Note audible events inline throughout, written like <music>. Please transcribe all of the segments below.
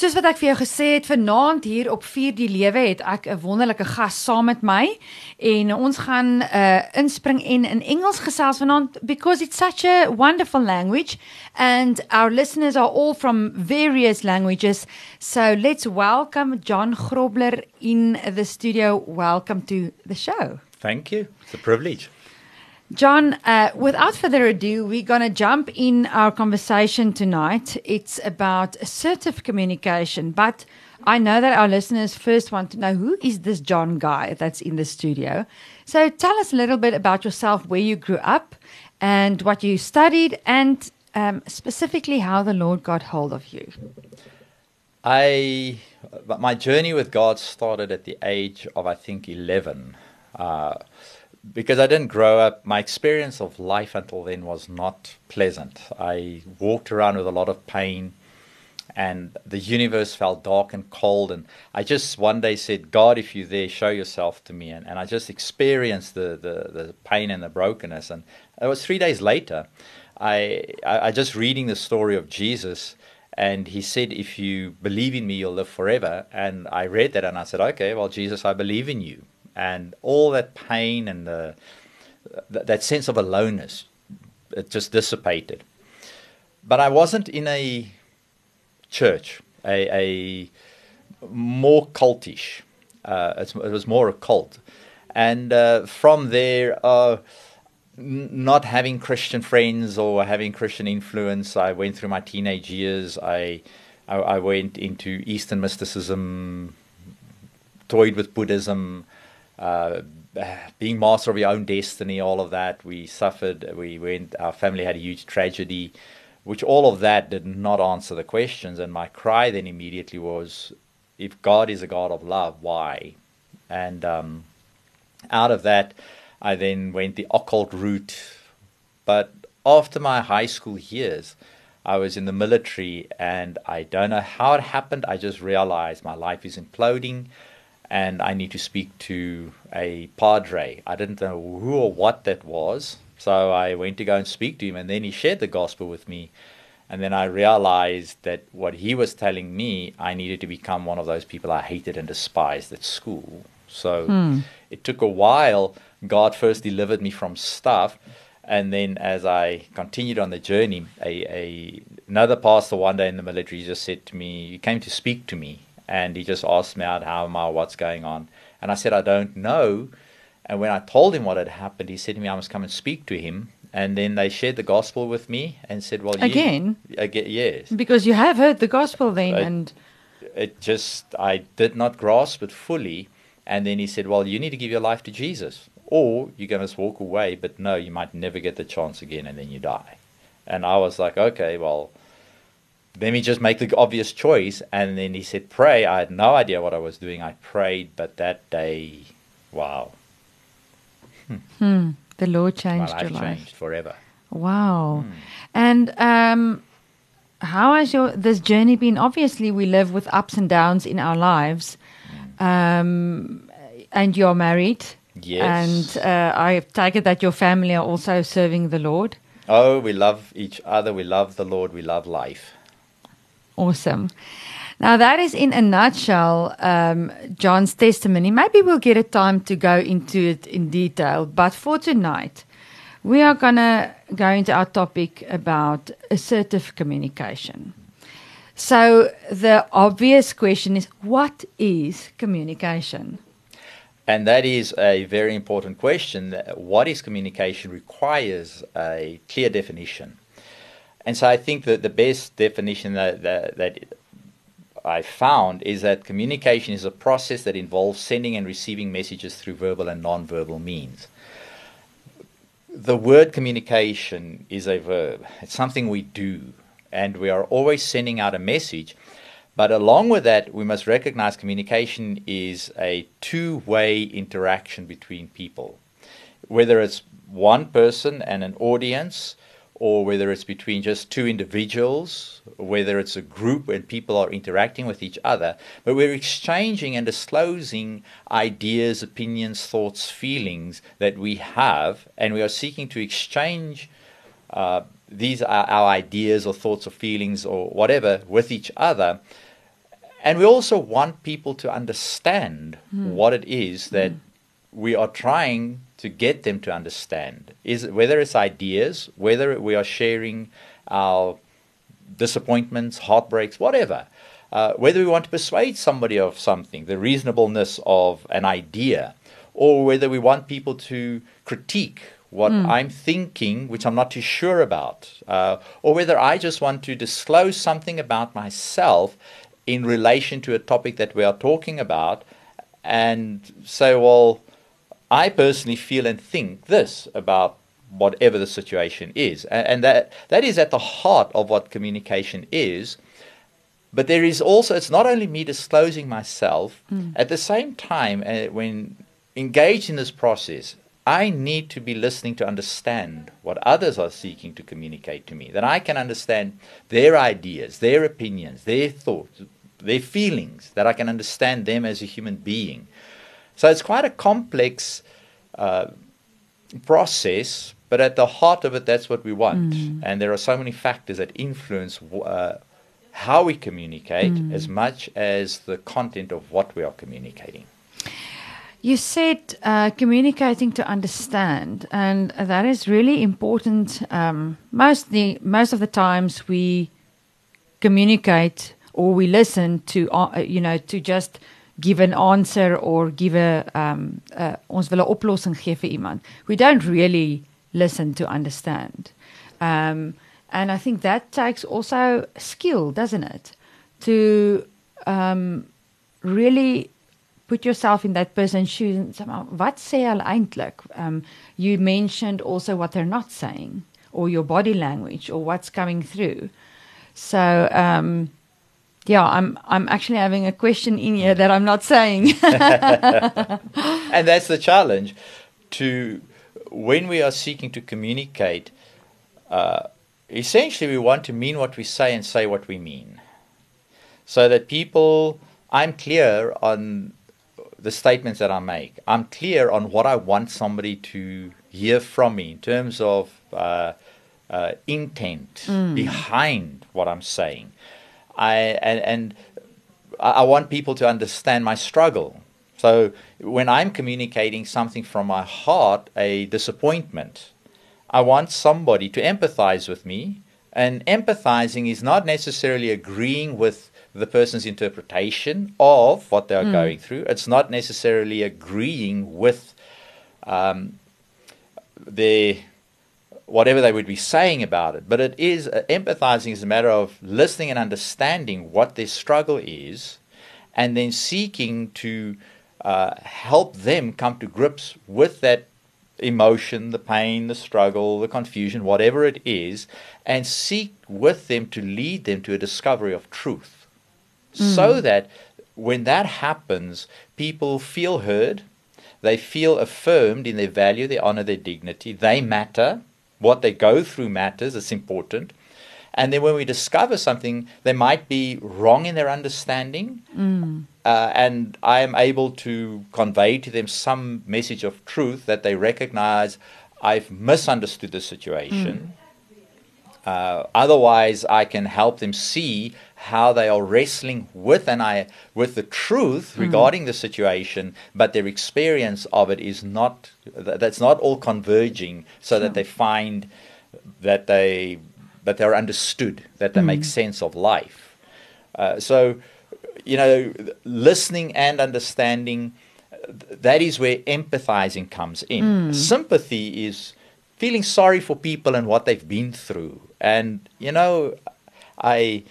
Soos wat ek vir jou gesê het, vanaand hier op 4 die lewe het ek 'n wonderlike gas saam met my en ons gaan uh inspring en in Engels gesels vanaand because it's such a wonderful language and our listeners are all from various languages. So let's welcome John Grobler in the studio. Welcome to the show. Thank you. It's a privilege. John, uh, without further ado, we're going to jump in our conversation tonight. It's about assertive communication, but I know that our listeners first want to know who is this John guy that's in the studio. So tell us a little bit about yourself, where you grew up, and what you studied, and um, specifically how the Lord got hold of you. I, my journey with God started at the age of I think eleven. Uh, because I didn't grow up, my experience of life until then was not pleasant. I walked around with a lot of pain, and the universe felt dark and cold. And I just one day said, God, if you're there, show yourself to me. And, and I just experienced the, the, the pain and the brokenness. And it was three days later, I, I, I just reading the story of Jesus. And he said, If you believe in me, you'll live forever. And I read that and I said, Okay, well, Jesus, I believe in you and all that pain and the, that sense of aloneness it just dissipated. But i wasn't in a church a, a more cultish uh, it was more a cult. And uh, from there uh, not having christian friends or having christian influence i went through my teenage years. I i, I went into eastern mysticism toyed with buddhism uh, being master of your own destiny, all of that. We suffered. We went. Our family had a huge tragedy, which all of that did not answer the questions. And my cry then immediately was, if God is a God of love, why? And um, out of that, I then went the occult route. But after my high school years, I was in the military, and I don't know how it happened. I just realized my life is imploding and I need to speak to a padre. I didn't know who or what that was, so I went to go and speak to him, and then he shared the gospel with me. And then I realized that what he was telling me, I needed to become one of those people I hated and despised at school. So hmm. it took a while. God first delivered me from stuff. And then as I continued on the journey, a, a another pastor one day in the military just said to me, You came to speak to me and he just asked me out how am I, what's going on, and I said I don't know. And when I told him what had happened, he said to me I must come and speak to him. And then they shared the gospel with me and said, "Well, again, you, again, yes, because you have heard the gospel then." It, and it just I did not grasp it fully. And then he said, "Well, you need to give your life to Jesus, or you're going to walk away. But no, you might never get the chance again, and then you die." And I was like, "Okay, well." Let me just make the obvious choice. And then he said, pray. I had no idea what I was doing. I prayed, but that day, wow. Hmm. The Lord changed My life your life. changed forever. Wow. Hmm. And um, how has your this journey been? Obviously, we live with ups and downs in our lives. Hmm. Um, and you're married. Yes. And uh, I take it that your family are also serving the Lord. Oh, we love each other. We love the Lord. We love life. Awesome. Now, that is in a nutshell um, John's testimony. Maybe we'll get a time to go into it in detail. But for tonight, we are going to go into our topic about assertive communication. So, the obvious question is what is communication? And that is a very important question. What is communication requires a clear definition. And so I think that the best definition that, that, that I found is that communication is a process that involves sending and receiving messages through verbal and non-verbal means. The word communication is a verb. It's something we do, and we are always sending out a message. But along with that, we must recognize communication is a two way interaction between people. Whether it's one person and an audience, or whether it's between just two individuals, whether it's a group and people are interacting with each other, but we're exchanging and disclosing ideas, opinions, thoughts, feelings that we have, and we are seeking to exchange uh, these are our ideas or thoughts or feelings or whatever with each other. and we also want people to understand hmm. what it is that hmm. we are trying to get them to understand. Is whether it's ideas, whether we are sharing our disappointments, heartbreaks, whatever. Uh, whether we want to persuade somebody of something, the reasonableness of an idea, or whether we want people to critique what I'm thinking, which I'm not too sure about, uh, or whether I just want to disclose something about myself in relation to a topic that we are talking about and say, well, I personally feel and think this about whatever the situation is. And, that, that is at the heart of what communication is. But there is also, it's not only me disclosing myself, at the same time, uh, when engaged in this process, I need to be listening to understand what others are seeking to communicate to me, that I can understand their ideas, their opinions, their thoughts, their feelings, that I can understand them as a human being. So it's quite a complex uh, process, but at the heart of it, that's what we want. And there are so many factors that influence uh, how we communicate as much as the content of what we are communicating. You said uh, communicating to understand, and that is really important. Um, most the most of the times we communicate or we listen to, uh, you know, to just give an answer or give a um, uh, ons wil 'n oplossing gee vir iemand. We don't really listen to understand, um, and I think that takes also skill, doesn't it, to um, really put yourself in that person's shoes and say, "Maar wat sê hulle eintlik? Um, you mentioned also what they're not saying, or your body language, or what's coming through. So, um, yeah, I'm I'm actually having a question in here that I'm not saying. <laughs> and that's the challenge to when we are seeking to communicate uh, essentially we want to mean what we say and say what we mean. So that people i'm clear on the statements that i make. I'm clear on what i want somebody to hear from me in terms of uh, uh, intent behind what i'm saying i and, and I want people to understand my struggle. So when I'm communicating something from my heart, a disappointment, I want somebody to empathize with me. And empathizing is not necessarily agreeing with the person's interpretation of what they're going through. It's not necessarily agreeing with um, their whatever they would be saying about it. But it is uh, empathizing is a matter of listening and understanding what their struggle is, and then seeking to uh, help them come to grips with that emotion, the pain, the struggle, the confusion, whatever it is, and seek with them to lead them to a discovery of truth. So that when that happens, people feel heard, they feel affirmed in their value, their honor, their dignity, they matter, what they go through matters, it's important. And then when we discover something, they might be wrong in their understanding, uh, and I am able to convey to them some message of truth that they recognize I've misunderstood the situation. Uh, otherwise, I can help them see how they are wrestling with and I with the truth regarding the situation, but their experience of it is not that's not all converging, so that they find that they that they're understood, that they make sense of life. Uh, so, you know, listening and understanding that is where empathizing comes in. Sympathy is feeling sorry for people and what they've been through. And you know, I,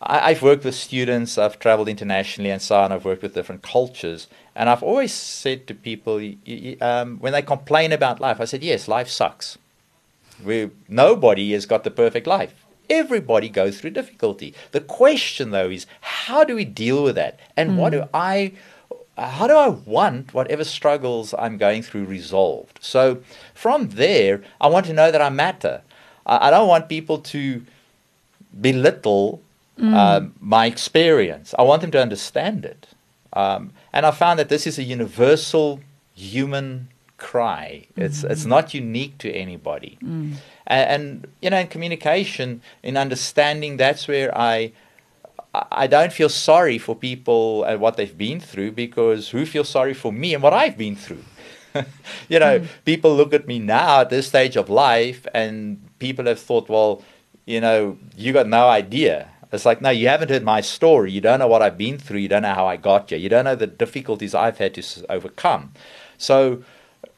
I I've worked with students, I've traveled internationally and so on. I've worked with different cultures, and I've always said to people y- y- um, when they complain about life, I said, yes, life sucks. We, nobody has got the perfect life. Everybody goes through difficulty. The question, though, is how do we deal with that? And what do I, how do I want whatever struggles I'm going through resolved? So from there, I want to know that I matter. I, I don't want people to belittle um, my experience. I want them to understand it. Um, and I found that this is a universal human cry. It's it's not unique to anybody. And, and you know, in communication, in understanding, that's where I I don't feel sorry for people and what they've been through because who feels sorry for me and what I've been through? <laughs> you know, hmm. people look at me now at this stage of life and people have thought, well, you know, you got no idea. It's like, no, you haven't heard my story. You don't know what I've been through. You don't know how I got here. You don't know the difficulties I've had to overcome. So,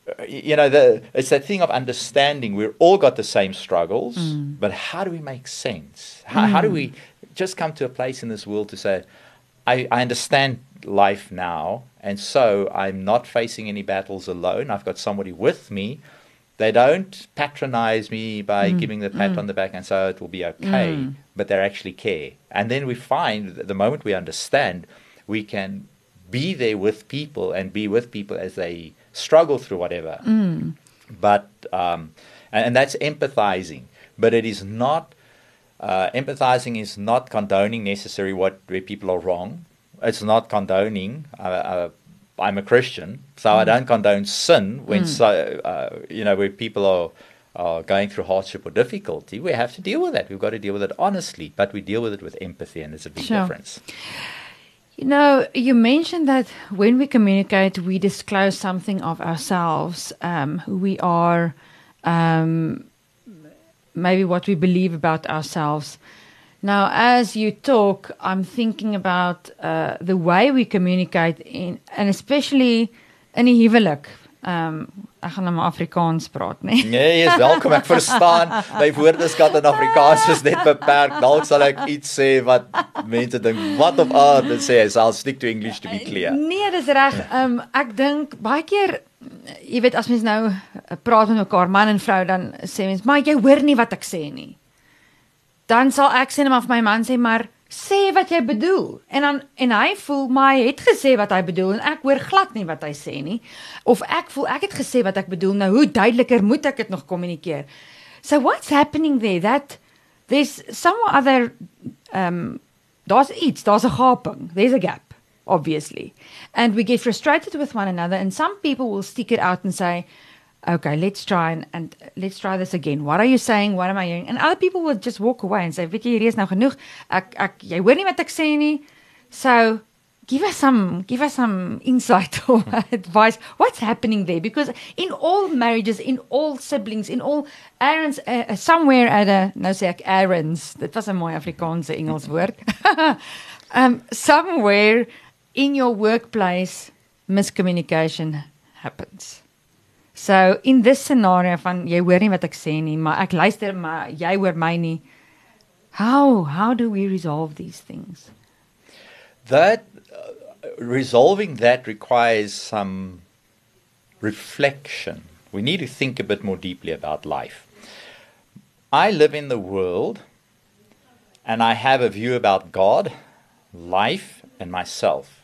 Uh, you know, the, it's that thing of understanding. We've all got the same struggles, mm. but how do we make sense? How, how do mm. we just come to a place in this world to say, I, I understand life now, and so I'm not facing any battles alone. I've got somebody with me. They don't patronize me by mm. giving the pat on the back and so it will be okay, but they actually care. And then we find that the moment we understand, we can be there with people and be with people as they struggle through whatever. But um, and, and that's empathizing, but it is not uh, empathizing is not condoning necessarily what where people are wrong. It's not condoning. Uh, uh, I'm a Christian, so I don't condone sin when so uh, you know where people are are going through hardship or difficulty. We have to deal with that. We've got to deal with it honestly, but we deal with it with empathy, and there's a big Sure. difference. You know, you mentioned that when we communicate, we disclose something of ourselves, um, who we are, um, maybe what we believe about ourselves. Now, as you talk, I'm thinking about uh, the way we communicate, in, and especially in die huwelik. Um, ek gaan nou maar Afrikaans praat, nee. <laughs> Nee, jy is welkom. Ek verstaan. My woordeskat in Afrikaans is net beperk. Dalk sal ek iets sê wat mense dink, "What of art?" en sê, "So I'll stick to English to be clear." Nee, dis reg. Um ek dink baie keer jy weet as mens nou eh, praat met mekaar man en vrou dan sê mens, "Maar jy hoor nie wat ek sê nie." Dan sal ek sê net maar vir my man sê, "Maar sê wat jy bedoel." En dan en hy voel, "Maar hy het gesê wat hy bedoel en ek hoor glad nie wat hy sê nie." Of ek voel ek het gesê wat ek bedoel. Nou hoe duideliker moet ek dit nog kommunikeer? So what's happening there? That there's some other um daar's iets, daar's 'n gaping. There's a gap, obviously. And we get frustrated with one another and some people will stick it out and say, "Okay, let's try and, and let's try this again. What are you saying? What am I hearing?" And other people will just walk away and say, "Weet jy, hierdie is nou genoeg. Ek ek jy hoor nie wat ek sê nie." So, give us some give us some insight <laughs> or advice what's happening there because in all marriages in all siblings in all errands uh, uh, somewhere at a nou sê ek errands dit was 'n mooi Afrikaanse Engels woord <laughs> um somewhere in your workplace miscommunication happens so in this scenario van jy hoor nie wat ek sê nie maar ek luister maar jy hoor my nie how how do we resolve these things That uh, resolving that requires some reflection. We need to think a bit more deeply about life. I live in the world and I have a view about God, life, and myself.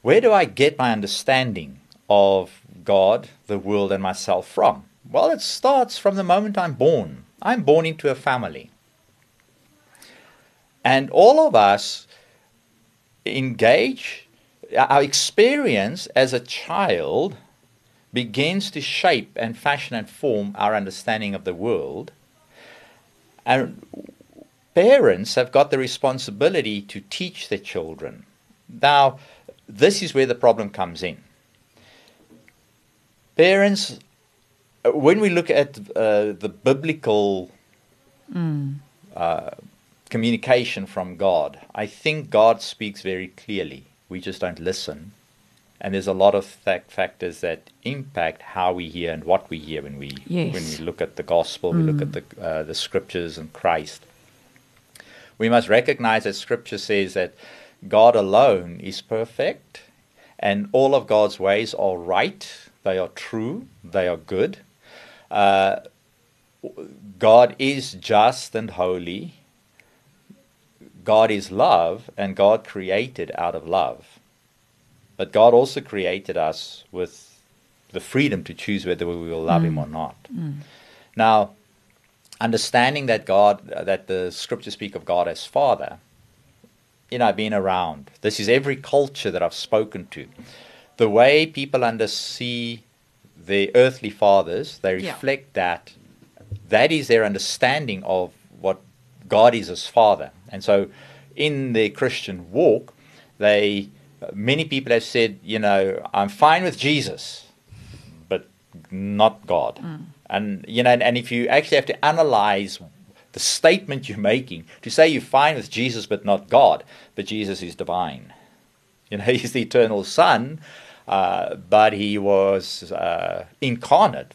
Where do I get my understanding of God, the world, and myself from? Well, it starts from the moment I'm born. I'm born into a family. And all of us engage, our experience as a child begins to shape and fashion and form our understanding of the world. And parents have got the responsibility to teach their children. Now, this is where the problem comes in. Parents, uh, when we look at uh, the biblical uh, communication from God, I think God speaks very clearly. We just don't listen. And there's a lot of fact factors that impact how we hear and what we hear when we Yes. when we look at the gospel, we look at the uh, the scriptures and Christ. We must recognize that Scripture says that God alone is perfect, and all of God's ways are right. They are true. They are good. Uh, God is just and holy. God is love, and God created out of love. But God also created us with the freedom to choose whether we will love Him or not. Now, understanding that God, that the scriptures speak of God as Father, you know, I've been around. This is every culture that I've spoken to. The way people under see their earthly fathers, they Yeah. reflect that. That is their understanding of what God is as Father. And so, in their Christian walk, they many people have said, you know, I'm fine with Jesus, but not God. Mm. And you know, and, and if you actually have to analyze the statement you're making to say you're fine with Jesus but not God, but Jesus is divine. You know, <laughs> he's the eternal Son, uh, but he was uh, incarnate.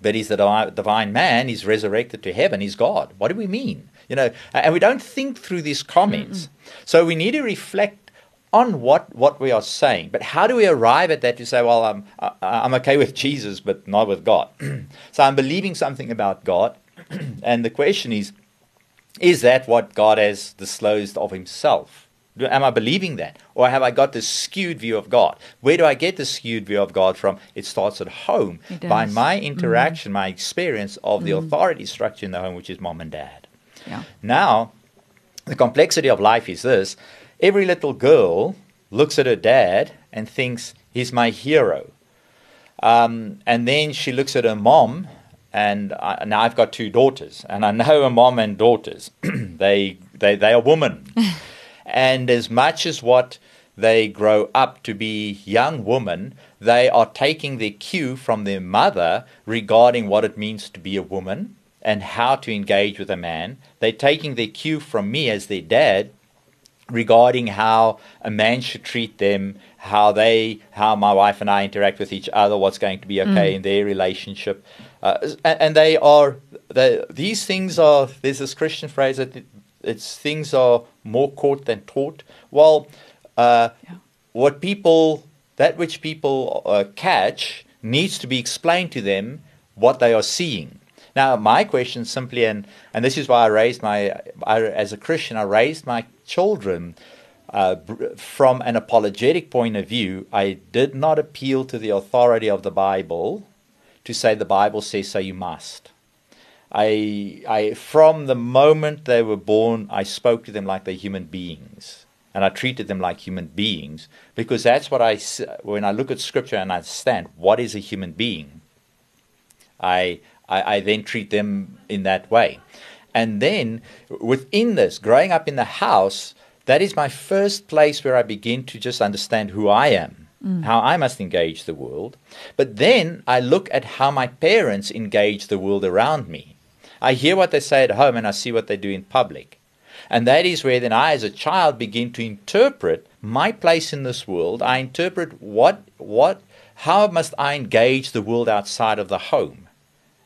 But he's the divine man, he's resurrected to heaven, he's God. What do we mean? You know, and we don't think through these comments. Mm-mm. So we need to reflect on what, what we are saying. But how do we arrive at that to say, well, I'm, I'm okay with Jesus, but not with God? <clears throat> so I'm believing something about God. <clears throat> and the question is, is that what God has disclosed of himself? Am I believing that? Or have I got this skewed view of God? Where do I get the skewed view of God from? It starts at home by my mm. interaction, mm. my experience of mm. the authority structure in the home, which is mom and dad. Yeah. Now, the complexity of life is this every little girl looks at her dad and thinks he's my hero. Um, and then she looks at her mom, and I, now I've got two daughters, and I know a mom and daughters. <clears throat> they, they, they are women. <laughs> And as much as what they grow up to be young women, they are taking their cue from their mother regarding what it means to be a woman and how to engage with a man. They're taking their cue from me as their dad regarding how a man should treat them, how they, how my wife and I interact with each other, what's going to be okay mm. in their relationship. Uh, and, and, they are, they, these things are, there's this Christian phrase that it's things are more caught than taught. Well, uh, yeah. what people, that which people uh, catch, needs to be explained to them what they are seeing. Now, my question simply, and, and this is why I raised my, I, as a Christian, I raised my children uh, from an apologetic point of view. I did not appeal to the authority of the Bible to say the Bible says so you must. I, I, from the moment they were born, I spoke to them like they're human beings. And I treated them like human beings because that's what I, when I look at scripture and I understand what is a human being, I, I, I then treat them in that way. And then within this, growing up in the house, that is my first place where I begin to just understand who I am, mm. how I must engage the world. But then I look at how my parents engage the world around me. I hear what they say at home and I see what they do in public. And that is where then I, as a child, begin to interpret my place in this world. I interpret what, what, how must I engage the world outside of the home?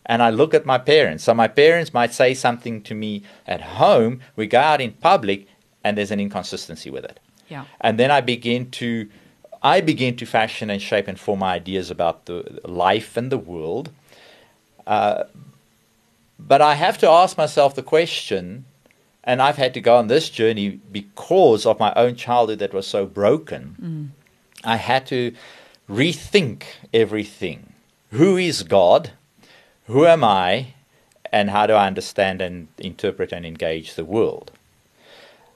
And I look at my parents. So my parents might say something to me at home. We go out in public, and there's an inconsistency with it. Yeah. And then I begin to, I begin to fashion and shape and form my ideas about the life and the world. Uh, but I have to ask myself the question, and I've had to go on this journey because of my own childhood that was so broken. Mm. I had to rethink everything. Who is God? Who am I? And how do I understand and interpret and engage the world?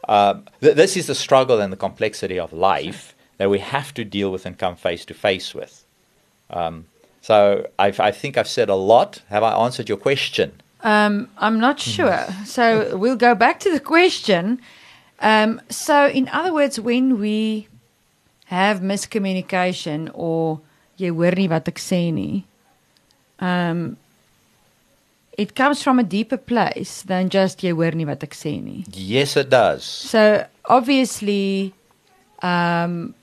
Uh, th- this is the struggle and the complexity of life that we have to deal with and come face to face with. Um, so I've, I think I've said a lot. Have I answered your question? Um, I'm not hmm. sure. So we'll go back to the question. Um, so, in other words, when we have miscommunication or jy hoor nie wat ek sê nie, um, it comes from a deeper place than just jy hoor nie wat ek sê nie. Yes, it does. So, obviously, um,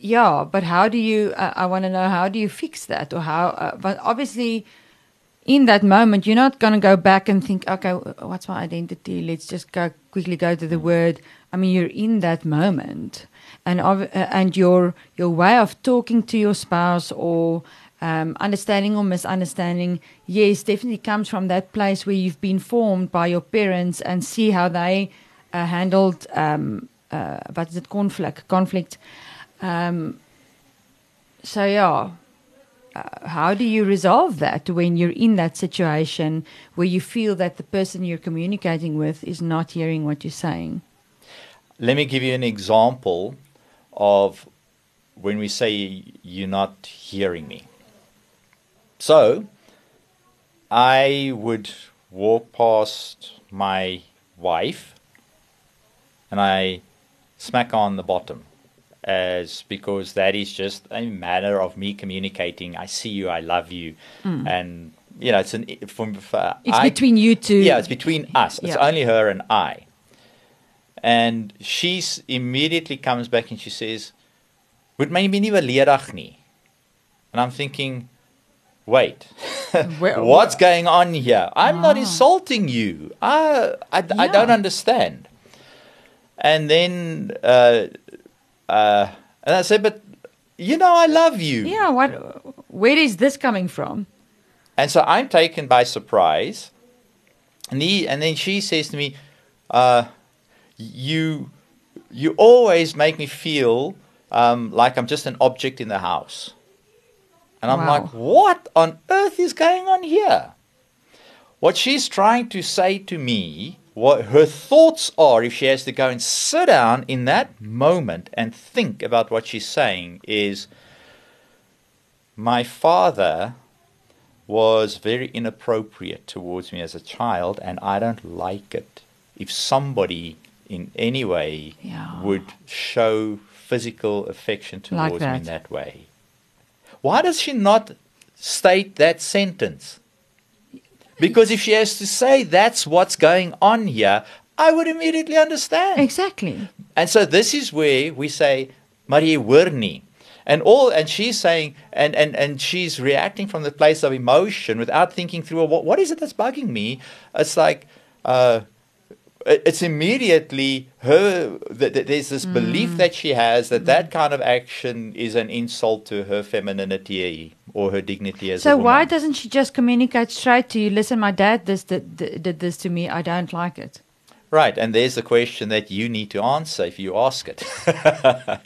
yeah, but how do you? Uh, I want to know how do you fix that, or how? Uh, but obviously in that moment, you're not going to go back and think, okay, what's my identity? Let's just go quickly go to the word. I mean, you're in that moment, and uh, and your your way of talking to your spouse or um, understanding or misunderstanding, yes, definitely comes from that place where you've been formed by your parents and see how they uh, handled um, uh, what is it conflict conflict. Um, so yeah how do you resolve that when you're in that situation where you feel that the person you're communicating with is not hearing what you're saying? Let me give you an example of when we say you're not hearing me. So, I would walk past my wife and I smack on the bottom as because that is just a manner of me communicating. I see you, I love you, and you know it's an from It's I- between you two. yeah, it's between us. It's Yeah. only her and I. And she immediately comes back and she says, "Moet my nie beledig nie." And I'm thinking, "Wait. <laughs> Where- What's going on here? I'm not Ah. insulting you. I I, I don't understand." And then uh, uh, and I said, "But you know I love you." Yeah, what where is this coming from? And so I'm taken by surprise. And, he, and then she says to me, uh, you, you always make me feel um, like I'm just an object in the house. And I'm Wow. like, what on earth is going on here? What she's trying to say to me, what her thoughts are, if she has to go and sit down in that moment and think about what she's saying, is my father was very inappropriate towards me as a child, and I don't like it. If somebody in any way Yeah. would show physical affection Like towards me in that way, why does she not state that sentence? Because if she has to say that's what's going on here, I would immediately understand. Exactly. And so this is where we say, Marie nie. And all and she's saying and, and, and she's reacting from the place of emotion without thinking through well, what what is it that's bugging me? It's like uh it's immediately her that there's this belief mm. that she has that that mm. kind of action is an insult to her femininity eh, or her dignity as a So why doesn't she just communicate straight to you? Listen, my dad this did, did, did this to me. I don't like it. Right, and there's the question that you need to answer if you ask it.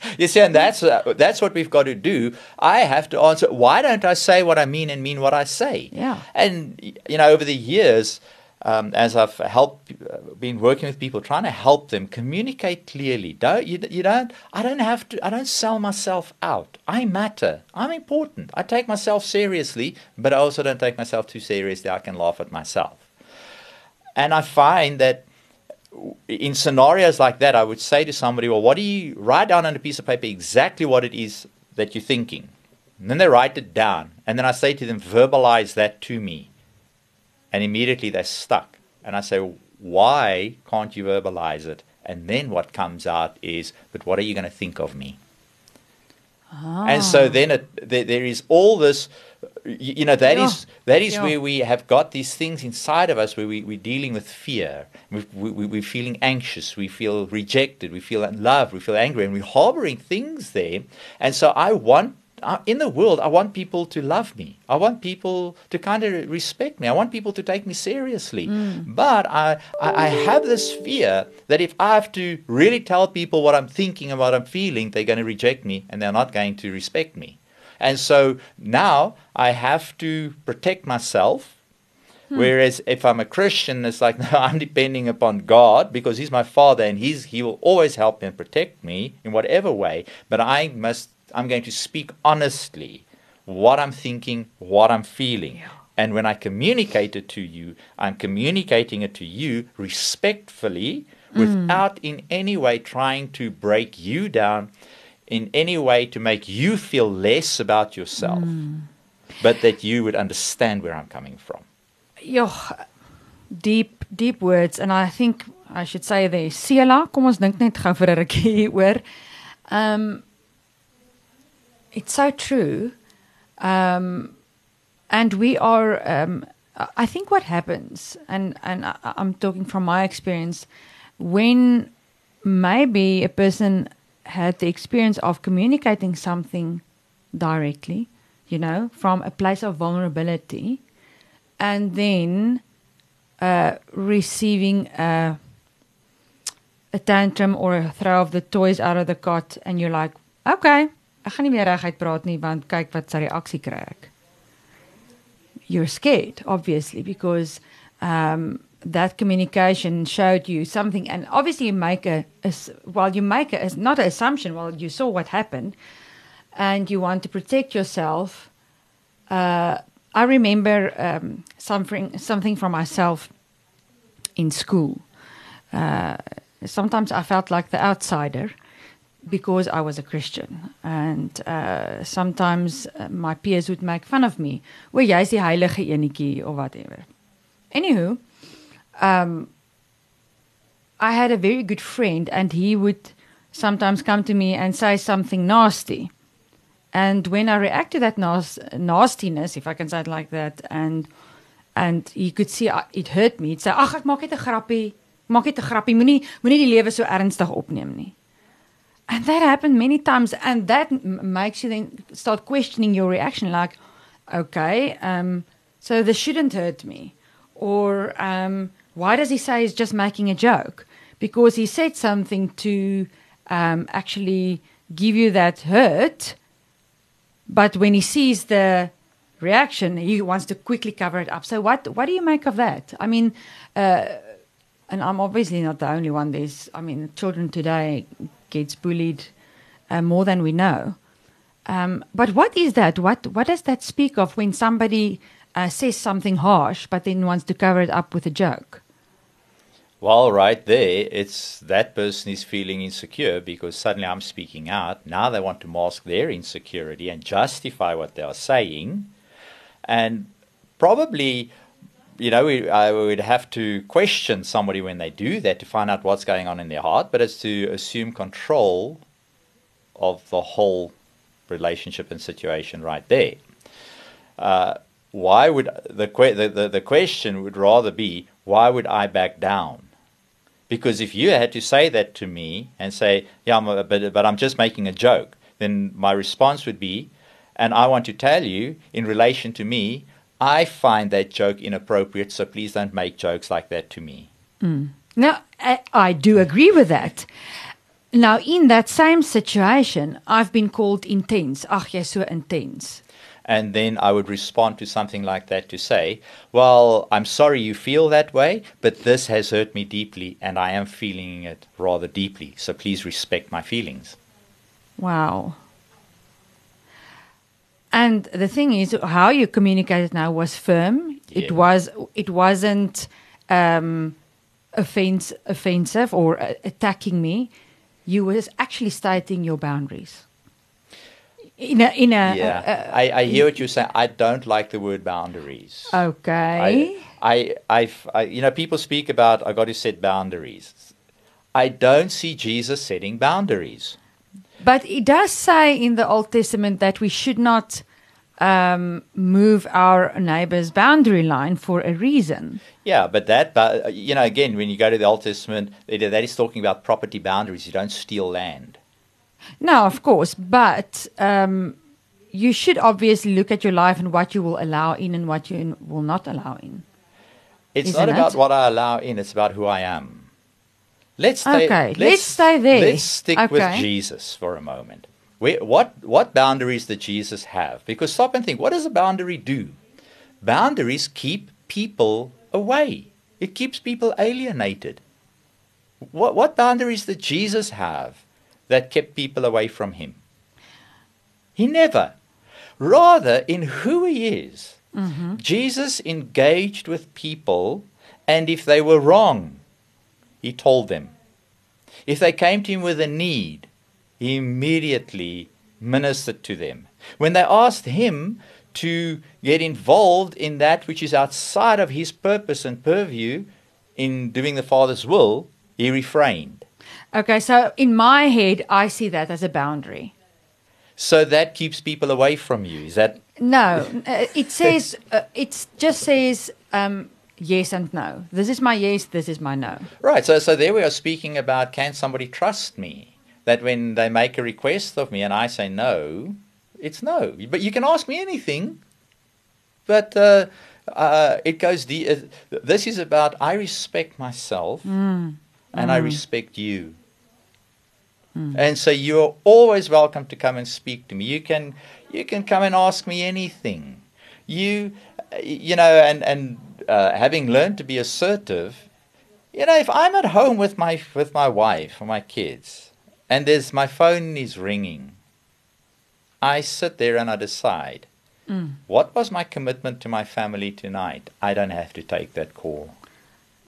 <laughs> you see, and that's uh, that's what we've got to do. I have to answer. Why don't I say what I mean and mean what I say? Yeah. And you know, over the years, um, as I've helped, been working with people, trying to help them communicate clearly. Don't you? You don't. I don't have to. I don't sell myself out. I matter. I'm important. I take myself seriously, but I also don't take myself too seriously. I can laugh at myself. And I find that in scenarios like that, I would say to somebody, well, what do you write down on a piece of paper exactly what it is that you're thinking? And then they write it down. And then I say to them, verbalize that to me. And immediately they're stuck. And I say, why can't you verbalize it? And then what comes out is, but what are you going to think of me? Ah. And so then it, there, there is all this, you, know, that Yeah. is that is Yeah. where we have got these things inside of us where we, we're dealing with fear. We, we, we're feeling anxious. We feel rejected. We feel unloved. We feel angry. And we're harboring things there. And so I want, in the world, I want people to love me. I want people to kind of respect me. I want people to take me seriously. Mm. But I, I, I have this fear that if I have to really tell people what I'm thinking and what I'm feeling, they're going to reject me and they're not going to respect me. And so now I have to protect myself. Hmm. Whereas if I'm a Christian, it's like <laughs> no, I'm depending upon God because He's my Father and He's He will always help and protect me in whatever way. But I must I'm going to speak honestly what I'm thinking, what I'm feeling. Yeah. And when I communicate it to you, I'm communicating it to you respectfully without in any way trying to break you down, in any way to make you feel less about yourself, but that you would understand where I'm coming from. Joh, deep deep words and I think I should say there Sela, kom ons dink net gou vir 'n rukkie <laughs> hieroor. Um it's so true. Um and we are um I think what happens and and I, I'm talking from my experience when maybe a person had the experience of communicating something directly, you know, from a place of vulnerability and then uh, receiving a, a tantrum or a throw of the toys out of the cot and you're like, okay, ek gaan nie meer reguit praat nie want kyk wat sy reaksie kry ek. You're scared obviously because um that communication showed you something and obviously you make a, a s- well you make a, not an assumption well you saw what happened and you want to protect yourself uh, I remember um, something something from myself in school. Uh, sometimes I felt like the outsider because I was a Christian. And uh, sometimes uh, my peers would make fun of me. Well, jy's die heilige enetjie or whatever. Anywho, um, I had a very good friend, and he would sometimes come to me and say something nasty. And when I react to that nas- nastiness, if I can say it like that, and and he could see uh, it hurt me, he'd say, "Ag, ek maak net 'n grappie. Maak net 'n grappie. Moenie moenie die lewe so ernstig opneem nie." And that happened many times, and that makes you then start questioning your reaction. Like, okay, um, so this shouldn't hurt me, or um, why does he say he's just making a joke? Because he said something to um, actually give you that hurt, but when he sees the reaction, he wants to quickly cover it up. So, what what do you make of that? I mean. Uh, and I'm obviously not the only one. There's, I mean, children today gets bullied uh, more than we know. Um, but what is that? What what does that speak of when somebody uh, says something harsh but then wants to cover it up with a joke? Well, right there, it's that person is feeling insecure because suddenly I'm speaking out. Now they want to mask their insecurity and justify what they are saying. And probably you know, we, I would have to question somebody when they do that to find out what's going on in their heart, but it's to assume control of the whole relationship and situation right there. Uh, why would the, the, the, the question would rather be, why would I back down? Because if you had to say that to me and say, yeah, I'm but, but I'm just making a joke, then my response would be, and I want to tell you, in relation to me, I find that joke inappropriate, so please don't make jokes like that to me. Mm. Now, I, I do agree with that. Now, in that same situation, I've been called intense. Ach, jy's so intense. And then I would respond to something like that to say, Well, I'm sorry you feel that way, but this has hurt me deeply, and I am feeling it rather deeply, so please respect my feelings. Wow. And the thing is, how you communicated now was firm. It was. It wasn't um, offense, offensive or uh, attacking me. You was actually stating your boundaries. In a in a yeah, uh, I, I hear what you're saying. I don't like the word boundaries. okay. I, I, I've, I, you know, people speak about I got to set boundaries. I don't see Jesus setting boundaries. But it does say in the Old Testament that we should not um, move our neighbor's boundary line for a reason. Yeah, but that, but, you know, again, when you go to the Old Testament, that is talking about property boundaries. You don't steal land. No, of course, but um, you should obviously look at your life and what you will allow in and what you will not allow in. It's Isn't not about it? what I allow in; it's about who I am. Let's stay, Okay, let's stay there. Let's stick with Jesus for a moment. Where, what what boundaries did Jesus have? Because stop and think. What does a boundary do? Boundaries keep people away. It keeps people alienated. What what boundaries did Jesus have that kept people away from him? He never. Rather, in who he is, mm-hmm. Jesus engaged with people, and if they were wrong, he told them. If they came to him with a need, he immediately ministered to them. When they asked him to get involved in that which is outside of his purpose and purview in doing the Father's will, he refrained. Okay, so in my head, I see that as a boundary. So that keeps people away from you. Is that No, <laughs> it says uh, it just says um, yes and no. This is my yes. This is my no. Right. So, so there we are speaking about can somebody trust me? That when they make a request of me and I say no, it's no. But you can ask me anything. But uh, uh, it goes. De- uh, this is about I respect myself and I respect you. And so you're always welcome to come and speak to me. You can you can come and ask me anything. You uh, you know and and uh, having learned to be assertive, you know if I'm at home with my with my wife or my kids and there's my phone is ringing, I sit there and I decide what was my commitment to my family tonight. I don't have to take that call.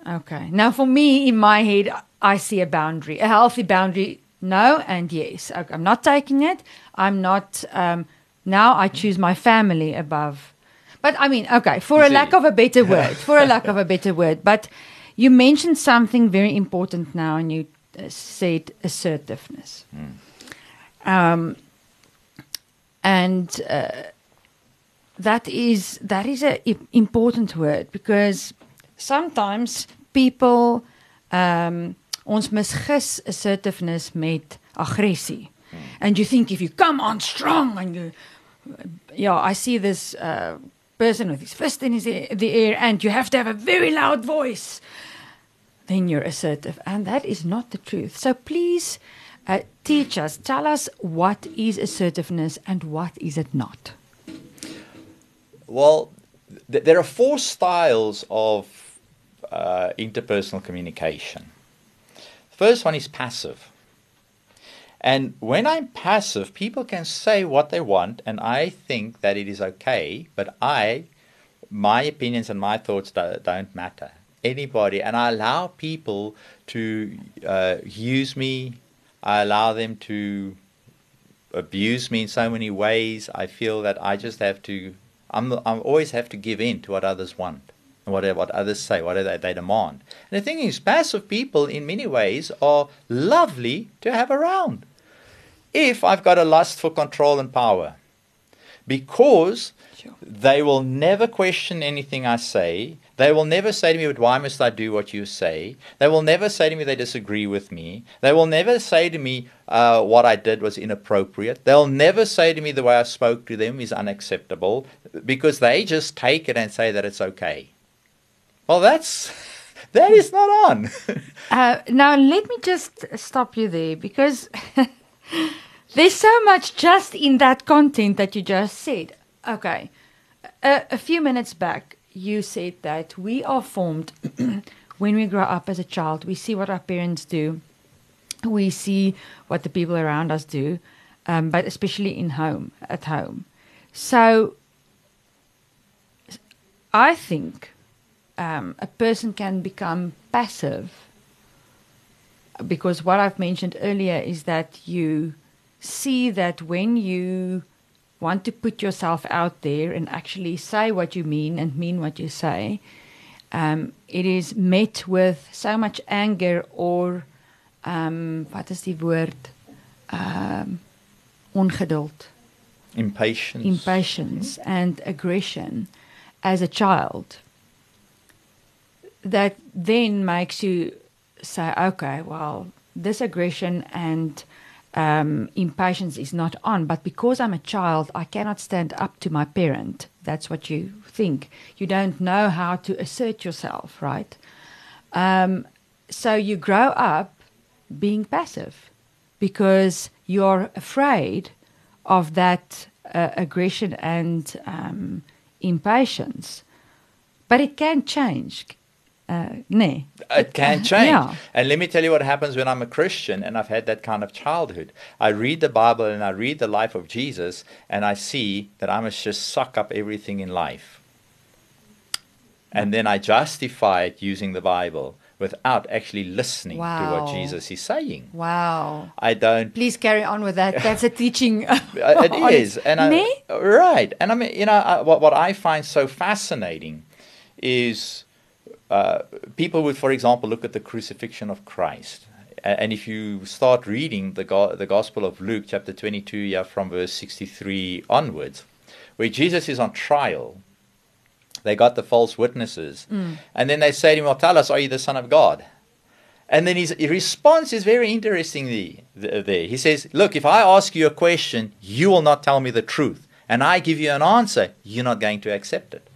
Okay. Now, for me, in my head, I see a boundary, a healthy boundary. No and yes. I'm not taking it. I'm not. Um, now I choose my family above. But I mean, okay, for a lack of a better word, for a lack of a better word. But you mentioned something very important now, and you uh, said assertiveness. Um, and uh, that is that is a i- important word because sometimes people um, ons misgis assertiveness met aggressie. And you think if you come on strong and you yeah, I see this uh, person with his fist in his a- the air and you have to have a very loud voice then you're assertive. And that is not the truth. So please uh, teach us, tell us what is assertiveness and what is it not. Well, th- there are four styles of uh, interpersonal communication. The first one is passive. And when I'm passive, people can say what they want, and I think that it is okay, but I, my opinions and my thoughts do, don't matter. Anybody, and I allow people to uh, use me, I allow them to abuse me in so many ways. I feel that I just have to. I'm. I always have to give in to what others want, and what what others say, what they, they demand. And the thing is, passive people in many ways are lovely to have around. If I've got a lust for control and power, because Sure. they will never question anything I say. They will never say to me, But why must I do what you say? They will never say to me they disagree with me. They will never say to me uh, what I did was inappropriate. They'll never say to me the way I spoke to them is unacceptable because they just take it and say that it's okay. Well, that's. That is not on. <laughs> Uh, now, let me just stop you there because <laughs> <laughs> there's so much just in that content that you just said. Okay. A, a few minutes back, you said that we are formed <clears throat> when we grow up as a child. We see what our parents do, we see what the people around us do, um, but especially in home, at home. So I think um, a person can become passive because what I've mentioned earlier is that you see that when you want to put yourself out there and actually say what you mean and mean what you say, um, it is met with so much anger or um, wat is die woord? Um, ongeduld, Impatience. impatience, and aggression as a child. That then makes you say, okay, well, this aggression and um, impatience is not on, but because I'm a child, I cannot stand up to my parent. That's what you think. You don't know how to assert yourself, right? Um, so you grow up being passive because you're afraid of that uh, aggression and um, impatience. But it can change. Uh, nee. It can change. Yeah. And let me tell you what happens when I'm a Christian and I've had that kind of childhood. I read the Bible and I read the life of Jesus and I see that I must just suck up everything in life. And then I justify it using the Bible without actually listening to what Jesus is saying. Wow. I don't Please carry on with that. That's a teaching. <laughs> Uh, it <laughs> is, and I, Nee? right, and I mean, you know, I, what what I find so fascinating is uh, people would, for example, look at the crucifixion of Christ, and if you start reading the go- the Gospel of Luke, chapter twenty two, yeah, from verse sixty three onwards, where Jesus is on trial. They got the false witnesses, and then they say to him, "Well, tell us, are you the Son of God?" And then his response is very interesting the- the- there. He says, Look, if I ask you a question, you will not tell me the truth. And I give you an answer, you're not going to accept it.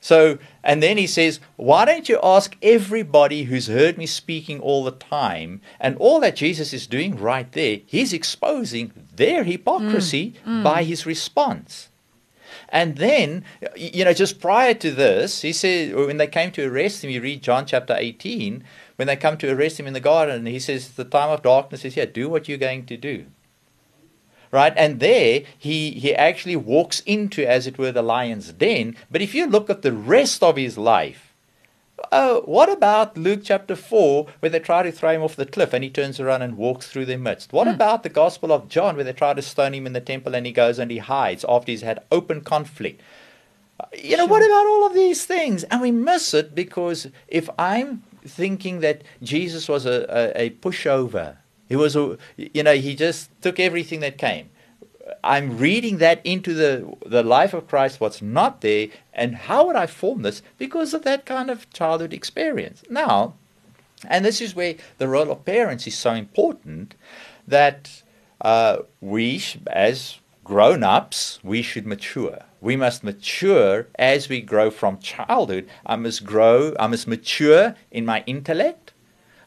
So, and then he says, Why don't you ask everybody who's heard me speaking all the time? And all that Jesus is doing right there, he's exposing their hypocrisy mm, mm. by his response. And then, you know, just prior to this, he said, when they came to arrest him, you read John chapter 18, when they come to arrest him in the garden, he says, The time of darkness is here. Do what you're going to do. Right? And there, he, he actually walks into, as it were, the lion's den. But if you look at the rest of his life, Oh, what about Luke chapter 4, where they try to throw him off the cliff and he turns around and walks through their midst? What hmm. about the Gospel of John, where they try to stone him in the temple and he goes and he hides after he's had open conflict? You know, what about all of these things? And we miss it because if I'm thinking that Jesus was a, a, a pushover, he was, you know, he just took everything that came. I'm reading that into the the life of Christ, what's not there, and how would I form this? Because of that kind of childhood experience. Now, and this is where the role of parents is so important that uh, we, as grown ups, we should mature. We must mature as we grow from childhood. I must grow, I must mature in my intellect,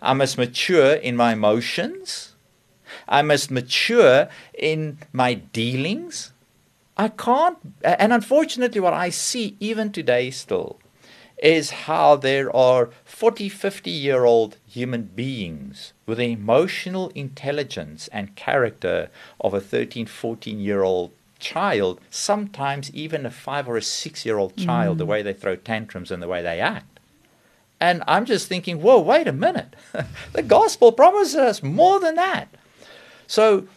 I must mature in my emotions. I must mature in my dealings. I can't, and unfortunately, what I see even today still is how there are 40, 50 year old human beings with the emotional intelligence and character of a 13, 14 year old child, sometimes even a five or a six year old child, mm. the way they throw tantrums and the way they act. And I'm just thinking, whoa, wait a minute. <laughs> the gospel promises us more than that. So,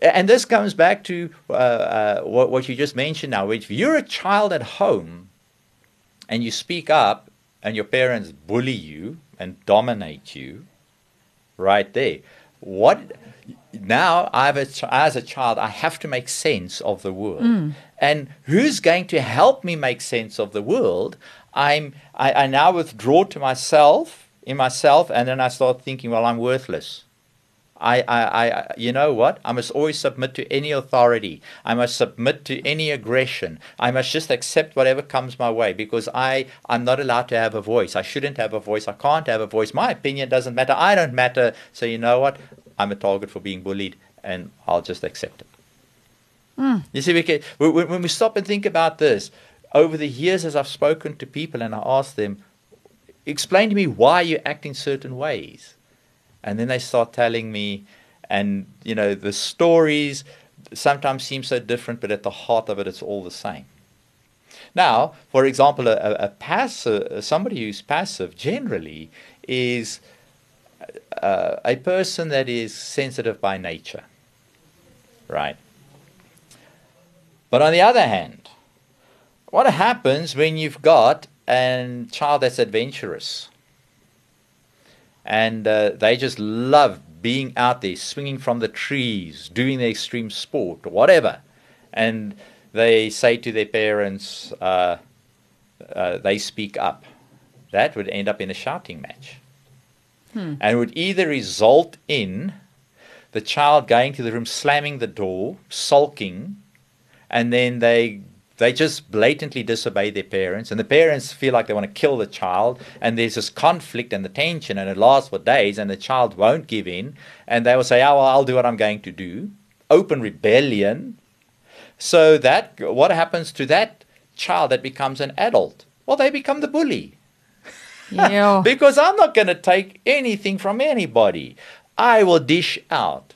and this comes back to uh, uh, what, what you just mentioned now. If you're a child at home and you speak up and your parents bully you and dominate you, right there, what now I've a, as a child I have to make sense of the world. Mm. And who's going to help me make sense of the world? I'm I, I now withdraw to myself in myself and then I start thinking, well, I'm worthless. I, I, I, you know what? I must always submit to any authority. I must submit to any aggression. I must just accept whatever comes my way because I, I'm not allowed to have a voice. I shouldn't have a voice. I can't have a voice. My opinion doesn't matter. I don't matter. So you know what? I'm a target for being bullied, and I'll just accept it. Mm. You see, we can, when we stop and think about this, over the years as I've spoken to people and I ask them, explain to me why you act in certain ways. And then they start telling me and you know the stories sometimes seem so different but at the heart of it it's all the same. Now for example a, a passive somebody who's passive generally is uh, a person that is sensitive by nature right? But on the other hand what happens when you've got a child that's adventurous and uh, they just love being out there, swinging from the trees, doing the extreme sport, or whatever. And they say to their parents, uh, uh, they speak up. That would end up in a shouting match. Hmm. And would either result in the child going to the room, slamming the door, sulking, and then they they just blatantly disobey their parents, and the parents feel like they want to kill the child, and there's this conflict and the tension, and it lasts for days, and the child won't give in, and they will say, "Oh, well, I'll do what I'm going to do." Open rebellion. So that what happens to that child that becomes an adult? Well, they become the bully. Yeah. <laughs> because I'm not going to take anything from anybody. I will dish out,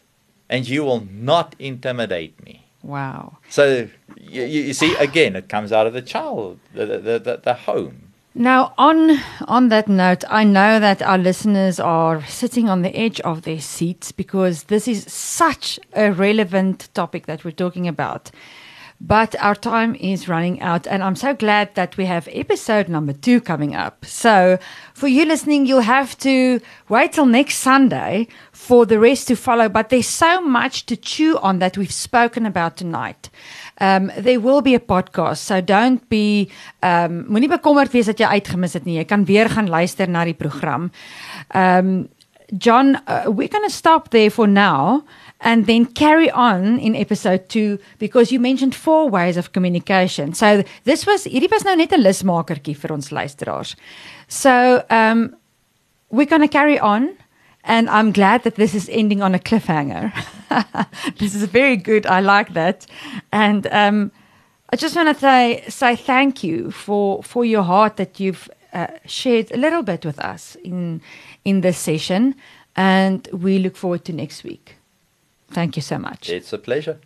and you will not intimidate me. Wow. So you, you see, again, it comes out of the child, the, the, the, the home. Now, on on that note, I know that our listeners are sitting on the edge of their seats because this is such a relevant topic that we're talking about. But our time is running out, and I'm so glad that we have episode number two coming up. So, for you listening, you'll have to wait till next Sunday for the rest to follow. But there's so much to chew on that we've spoken about tonight. Um, there will be a podcast, so don't be um, moenie bekommerd wees dat jy uitgemis het nie. Jy kan weer gaan luister na die program. Um, John, uh, we're going to stop there for now. And then carry on in episode 2 because you mentioned four ways of communication. So this was hierdie was nou net 'n lusmakertjie vir ons luisteraars. So um we're going to carry on and I'm glad that this is ending on a cliffhanger. <laughs> this is very good. I like that. And um I just want to say say thank you for for your heart that you've uh, shared a little bit with us in in this session and we look forward to next week. Thank you so much. It's a pleasure.